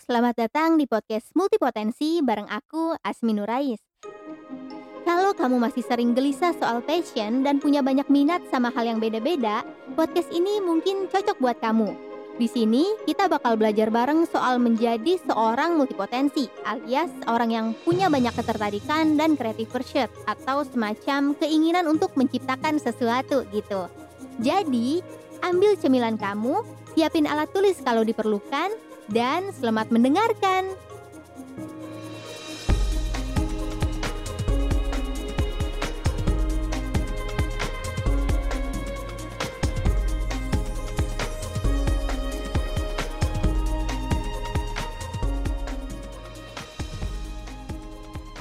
selamat datang di podcast Multipotensi bareng aku, Asmi Nurais. Kalau kamu masih sering gelisah soal passion dan punya banyak minat sama hal yang beda-beda, podcast ini mungkin cocok buat kamu. Di sini kita bakal belajar bareng soal menjadi seorang multipotensi, alias orang yang punya banyak ketertarikan dan creative pursuit atau semacam keinginan untuk menciptakan sesuatu gitu. Jadi, ambil cemilan kamu, siapin alat tulis kalau diperlukan, dan selamat mendengarkan.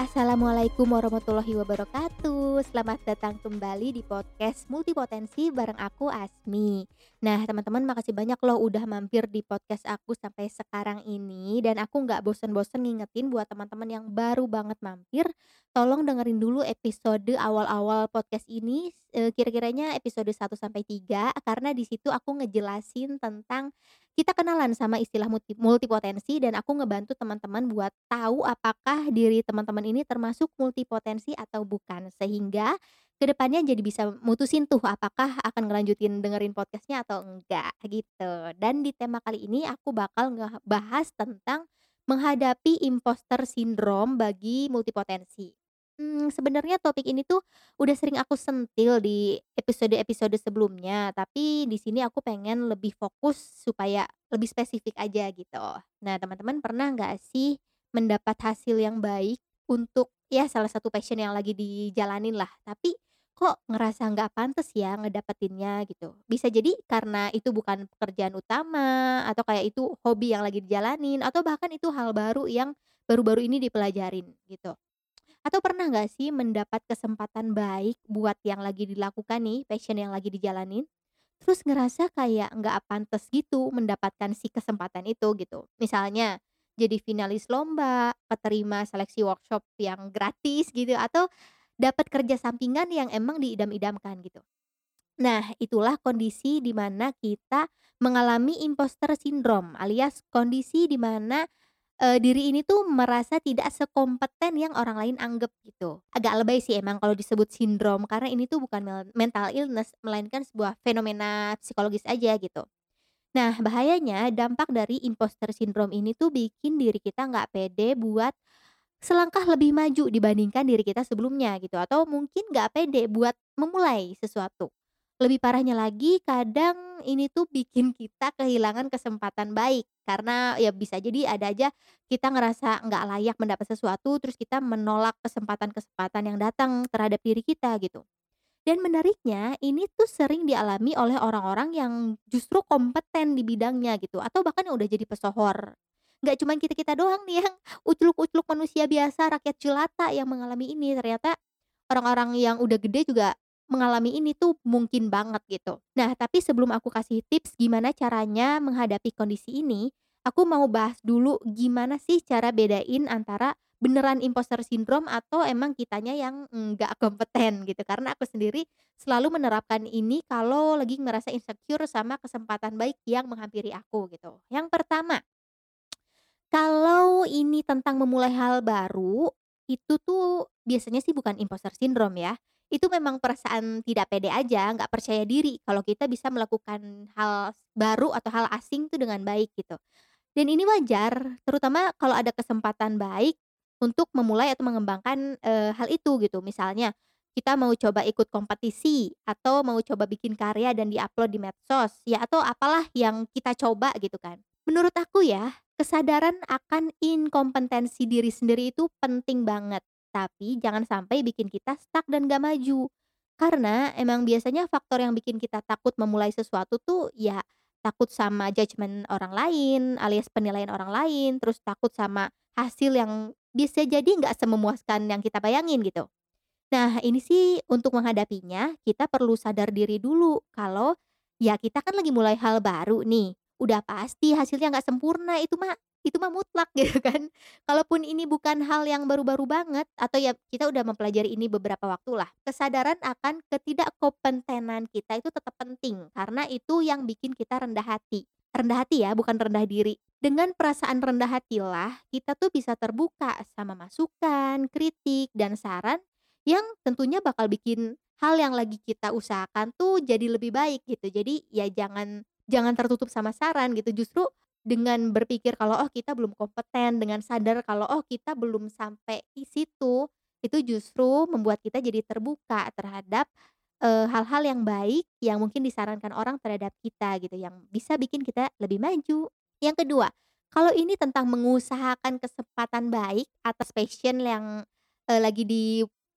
Assalamualaikum warahmatullahi wabarakatuh. Selamat datang kembali di podcast Multipotensi bareng aku Asmi. Nah teman-teman makasih banyak loh udah mampir di podcast aku sampai sekarang ini. Dan aku nggak bosen-bosen ngingetin buat teman-teman yang baru banget mampir Tolong dengerin dulu episode awal-awal podcast ini e, Kira-kiranya episode 1 sampai 3 Karena di situ aku ngejelasin tentang kita kenalan sama istilah multi multipotensi dan aku ngebantu teman-teman buat tahu apakah diri teman-teman ini termasuk multipotensi atau bukan. Sehingga ke depannya jadi bisa mutusin tuh apakah akan ngelanjutin dengerin podcastnya atau enggak gitu. Dan di tema kali ini aku bakal ngebahas tentang menghadapi imposter syndrome bagi multipotensi. Mmm, sebenarnya topik ini tuh udah sering aku sentil di episode-episode sebelumnya, tapi di sini aku pengen lebih fokus supaya lebih spesifik aja gitu. Nah, teman-teman pernah nggak sih mendapat hasil yang baik untuk ya salah satu passion yang lagi dijalanin lah, tapi kok ngerasa nggak pantas ya ngedapetinnya gitu. Bisa jadi karena itu bukan pekerjaan utama, atau kayak itu hobi yang lagi dijalanin, atau bahkan itu hal baru yang baru-baru ini dipelajarin gitu. Atau pernah nggak sih mendapat kesempatan baik buat yang lagi dilakukan nih, passion yang lagi dijalanin, terus ngerasa kayak nggak pantas gitu mendapatkan si kesempatan itu gitu. Misalnya jadi finalis lomba, keterima seleksi workshop yang gratis gitu, atau dapat kerja sampingan yang emang diidam-idamkan gitu. Nah, itulah kondisi di mana kita mengalami imposter syndrome alias kondisi di mana Eee, diri ini tuh merasa tidak sekompeten yang orang lain anggap gitu. Agak lebay sih emang kalau disebut sindrom karena ini tuh bukan mental illness melainkan sebuah fenomena psikologis aja gitu. Nah bahayanya dampak dari imposter syndrome ini tuh bikin diri kita nggak pede buat selangkah lebih maju dibandingkan diri kita sebelumnya gitu atau mungkin nggak pede buat memulai sesuatu. Lebih parahnya lagi kadang ini tuh bikin kita kehilangan kesempatan baik, karena ya bisa jadi ada aja kita ngerasa nggak layak mendapat sesuatu, terus kita menolak kesempatan-kesempatan yang datang terhadap diri kita gitu. Dan menariknya ini tuh sering dialami oleh orang-orang yang justru kompeten di bidangnya gitu, atau bahkan yang udah jadi pesohor. Nggak cuman kita-kita doang nih yang ucluk-ucluk manusia biasa, rakyat jelata yang mengalami ini, ternyata orang-orang yang udah gede juga mengalami ini tuh mungkin banget gitu. Nah, tapi sebelum aku kasih tips gimana caranya menghadapi kondisi ini, aku mau bahas dulu gimana sih cara bedain antara beneran imposter syndrome atau emang kitanya yang nggak kompeten gitu. Karena aku sendiri selalu menerapkan ini kalau lagi ngerasa insecure sama kesempatan baik yang menghampiri aku gitu. Yang pertama, kalau ini tentang memulai hal baru, itu tuh biasanya sih bukan imposter syndrome ya. Itu memang perasaan tidak pede aja, nggak percaya diri kalau kita bisa melakukan hal baru atau hal asing tuh dengan baik gitu. Dan ini wajar, terutama kalau ada kesempatan baik untuk memulai atau mengembangkan, eee, hal itu gitu. Misalnya, kita mau coba ikut kompetisi atau mau coba bikin karya dan di-upload di medsos, ya atau apalah yang kita coba gitu kan. Menurut aku ya, kesadaran akan inkompetensi diri sendiri itu penting banget. Tapi jangan sampai bikin kita stuck dan gak maju. Karena emang biasanya faktor yang bikin kita takut memulai sesuatu tuh ya takut sama judgement orang lain, alias penilaian orang lain, terus takut sama hasil yang bisa jadi nggak sememuaskan yang kita bayangin gitu. Nah ini sih untuk menghadapinya kita perlu sadar diri dulu kalau ya kita kan lagi mulai hal baru nih. Udah pasti hasilnya nggak sempurna itu mah itu mah mutlak gitu kan. Kalaupun ini bukan hal yang baru-baru banget atau ya kita udah mempelajari ini beberapa waktu lah, kesadaran akan ketidakkompetenan kita itu tetap penting karena itu yang bikin kita rendah hati. rendah hati ya, bukan rendah diri. Dengan perasaan rendah hatilah kita tuh bisa terbuka sama masukan, kritik, dan saran yang tentunya bakal bikin hal yang lagi kita usahakan tuh jadi lebih baik gitu. Jadi ya jangan jangan tertutup sama saran gitu. Justru dengan berpikir kalau, oh kita belum kompeten, dengan sadar kalau, oh kita belum sampai di situ, itu justru membuat kita jadi terbuka terhadap, hal-hal yang baik yang mungkin disarankan orang terhadap kita gitu, yang bisa bikin kita lebih maju. Yang kedua, kalau ini tentang mengusahakan kesempatan baik atas passion yang, eee, lagi di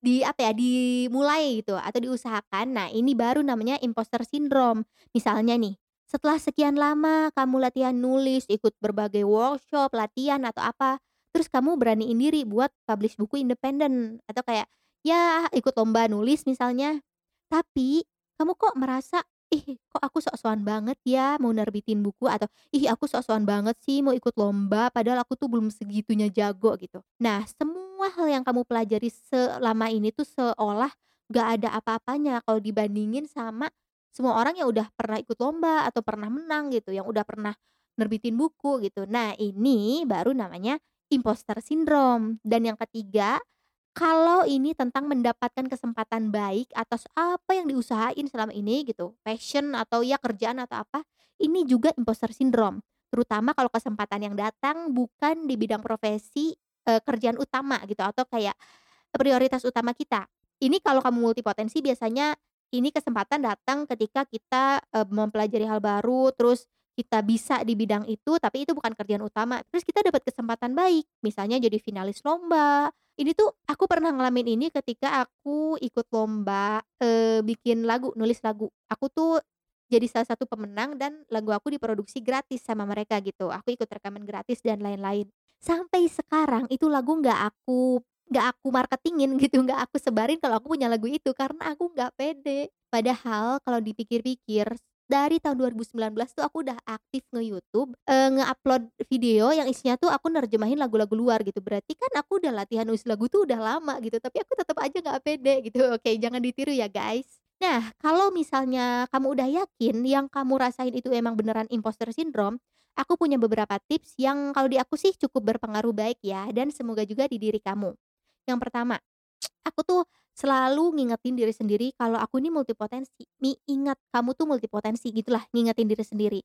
di apa ya, dimulai gitu atau diusahakan, nah ini baru namanya imposter syndrome. Misalnya nih, setelah sekian lama kamu latihan nulis, ikut berbagai workshop, latihan atau apa, terus kamu beraniin diri buat publish buku independen atau kayak, ya ikut lomba nulis misalnya, tapi kamu kok merasa, "Ih, kok aku sok-sokan banget ya mau nerbitin buku," atau, "Ih, aku sok-sokan banget sih mau ikut lomba, padahal aku tuh belum segitunya jago," gitu. Nah, semua hal yang kamu pelajari selama ini tuh seolah gak ada apa-apanya kalau dibandingin sama semua orang yang udah pernah ikut lomba atau pernah menang gitu, yang udah pernah nerbitin buku gitu. Nah, ini baru namanya imposter syndrome. Dan yang ketiga, kalau ini tentang mendapatkan kesempatan baik atas apa yang diusahain selama ini gitu, passion atau ya kerjaan atau apa, ini juga imposter syndrome. Terutama kalau kesempatan yang datang bukan di bidang profesi, eee, kerjaan utama gitu atau kayak prioritas utama kita. Ini kalau kamu multipotensi biasanya ini kesempatan datang ketika kita, mempelajari hal baru, terus kita bisa di bidang itu, tapi itu bukan kerjaan utama, terus kita dapat kesempatan baik, misalnya jadi finalis lomba. Ini tuh aku pernah ngalamin ini ketika aku ikut lomba, bikin lagu, nulis lagu. Aku tuh jadi salah satu pemenang dan lagu aku diproduksi gratis sama mereka gitu, aku ikut rekaman gratis dan lain-lain. Sampai sekarang itu lagu nggak aku nggak aku marketingin gitu, nggak aku sebarin kalau aku punya lagu itu, karena aku nggak pede. Padahal kalau dipikir-pikir, dari tahun 2019 tuh aku udah aktif nge-YouTube, eee, nge-upload video yang isinya tuh aku nerjemahin lagu-lagu luar gitu. Berarti kan aku udah latihan nulis lagu tuh udah lama gitu, tapi aku tetep aja nggak pede gitu. Oke, jangan ditiru ya guys. Nah, kalau misalnya kamu udah yakin yang kamu rasain itu emang beneran imposter syndrome, aku punya beberapa tips yang kalau di aku sih cukup berpengaruh baik ya, dan semoga juga di diri kamu. Yang pertama, aku tuh selalu ngingetin diri sendiri kalau aku ini multipotensi. Mi ingat kamu tuh multipotensi gitulah, ngingetin diri sendiri.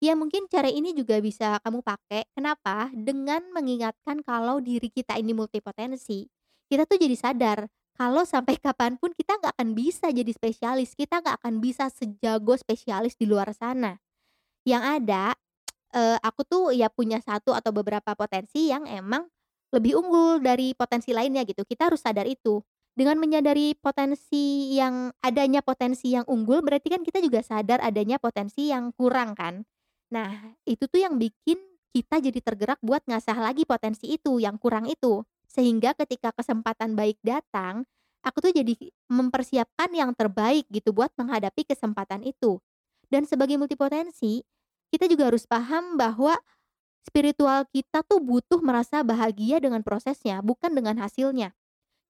Ya mungkin cara ini juga bisa kamu pakai, kenapa? Dengan mengingatkan kalau diri kita ini multipotensi, kita tuh jadi sadar kalau sampai kapan pun kita nggak akan bisa jadi spesialis, kita nggak akan bisa sejago spesialis di luar sana. Yang ada, eee, aku tuh ya punya satu atau beberapa potensi yang emang lebih unggul dari potensi lainnya gitu, kita harus sadar itu. Dengan menyadari potensi yang adanya potensi yang unggul, berarti kan kita juga sadar adanya potensi yang kurang kan. Nah, itu tuh yang bikin kita jadi tergerak buat ngasah lagi potensi itu, yang kurang itu. Sehingga ketika kesempatan baik datang, aku tuh jadi mempersiapkan yang terbaik gitu buat menghadapi kesempatan itu. Dan sebagai multipotensi, kita juga harus paham bahwa spiritual kita tuh butuh merasa bahagia dengan prosesnya, bukan dengan hasilnya.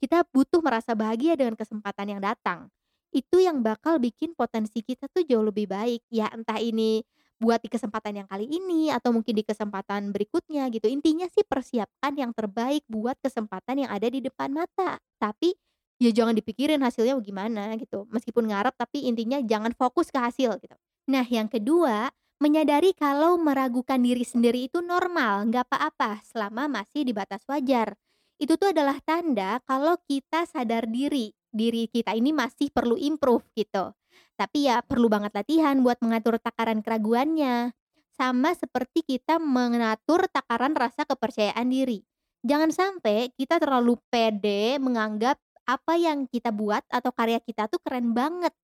Kita butuh merasa bahagia dengan kesempatan yang datang. Itu yang bakal bikin potensi kita tuh jauh lebih baik. Ya entah ini buat di kesempatan yang kali ini atau mungkin di kesempatan berikutnya gitu. Intinya sih persiapkan yang terbaik buat kesempatan yang ada di depan mata. Tapi ya jangan dipikirin hasilnya gimana gitu. Meskipun ngarep tapi intinya jangan fokus ke hasil gitu. Nah, yang kedua, menyadari kalau meragukan diri sendiri itu normal, nggak apa-apa selama masih di batas wajar. Itu tuh adalah tanda kalau kita sadar diri, diri kita ini masih perlu improve gitu. Tapi ya perlu banget latihan buat mengatur takaran keraguannya. Sama seperti kita mengatur takaran rasa kepercayaan diri. Jangan sampai kita terlalu pede menganggap apa yang kita buat atau karya kita tuh keren banget.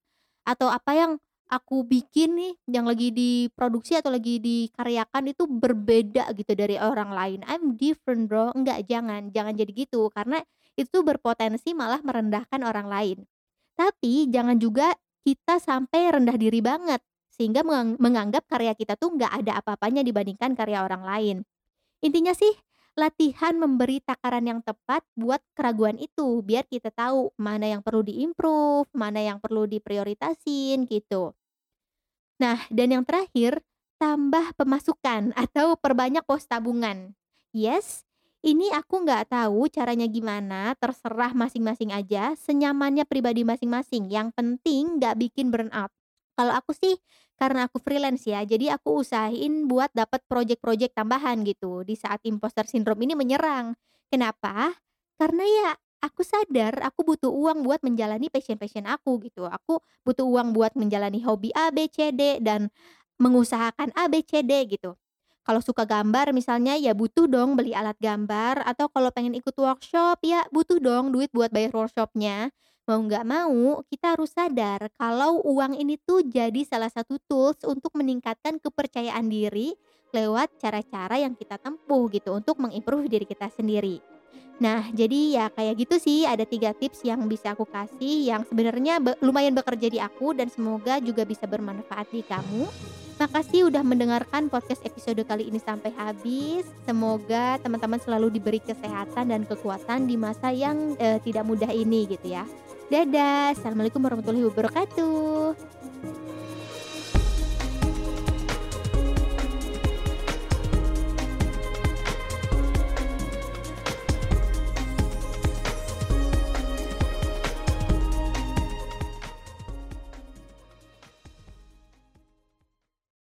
Atau apa yang aku bikin nih, yang lagi diproduksi atau lagi dikaryakan itu berbeda gitu dari orang lain. I'm different bro, enggak jangan, jangan jadi gitu karena itu berpotensi malah merendahkan orang lain. Tapi jangan juga kita sampai rendah diri banget sehingga mengang menganggap karya kita tuh nggak ada apa-apanya dibandingkan karya orang lain. Intinya sih latihan memberi takaran yang tepat buat keraguan itu, biar kita tahu mana yang perlu diimprove, mana yang perlu diprioritasin gitu. Nah, dan yang terakhir, tambah pemasukan atau perbanyak pos tabungan. Yes, ini aku nggak tahu caranya gimana, terserah masing-masing aja, senyamannya pribadi masing-masing. Yang penting nggak bikin burnout. Kalau aku sih karena aku freelance ya, jadi aku usahain buat dapat project-project tambahan gitu di saat imposter syndrome ini menyerang. Kenapa? Karena ya aku sadar aku butuh uang buat menjalani passion-passion aku gitu. Aku butuh uang buat menjalani hobi A, B, C, D dan mengusahakan A, B, C, D gitu. Kalau suka gambar misalnya ya butuh dong beli alat gambar atau kalau pengen ikut workshop ya butuh dong duit buat bayar workshopnya. Mau nggak mau kita harus sadar kalau uang ini tuh jadi salah satu tools untuk meningkatkan kepercayaan diri lewat cara-cara yang kita tempuh gitu untuk mengimprove diri kita sendiri. Nah, jadi ya kayak gitu sih ada tiga tips yang bisa aku kasih yang sebenarnya be lumayan bekerja di aku dan semoga juga bisa bermanfaat di kamu. Makasih udah mendengarkan podcast episode kali ini sampai habis. Semoga teman-teman selalu diberi kesehatan dan kekuatan di masa yang, eee, tidak mudah ini gitu ya. Dadah, assalamualaikum warahmatullahi wabarakatuh.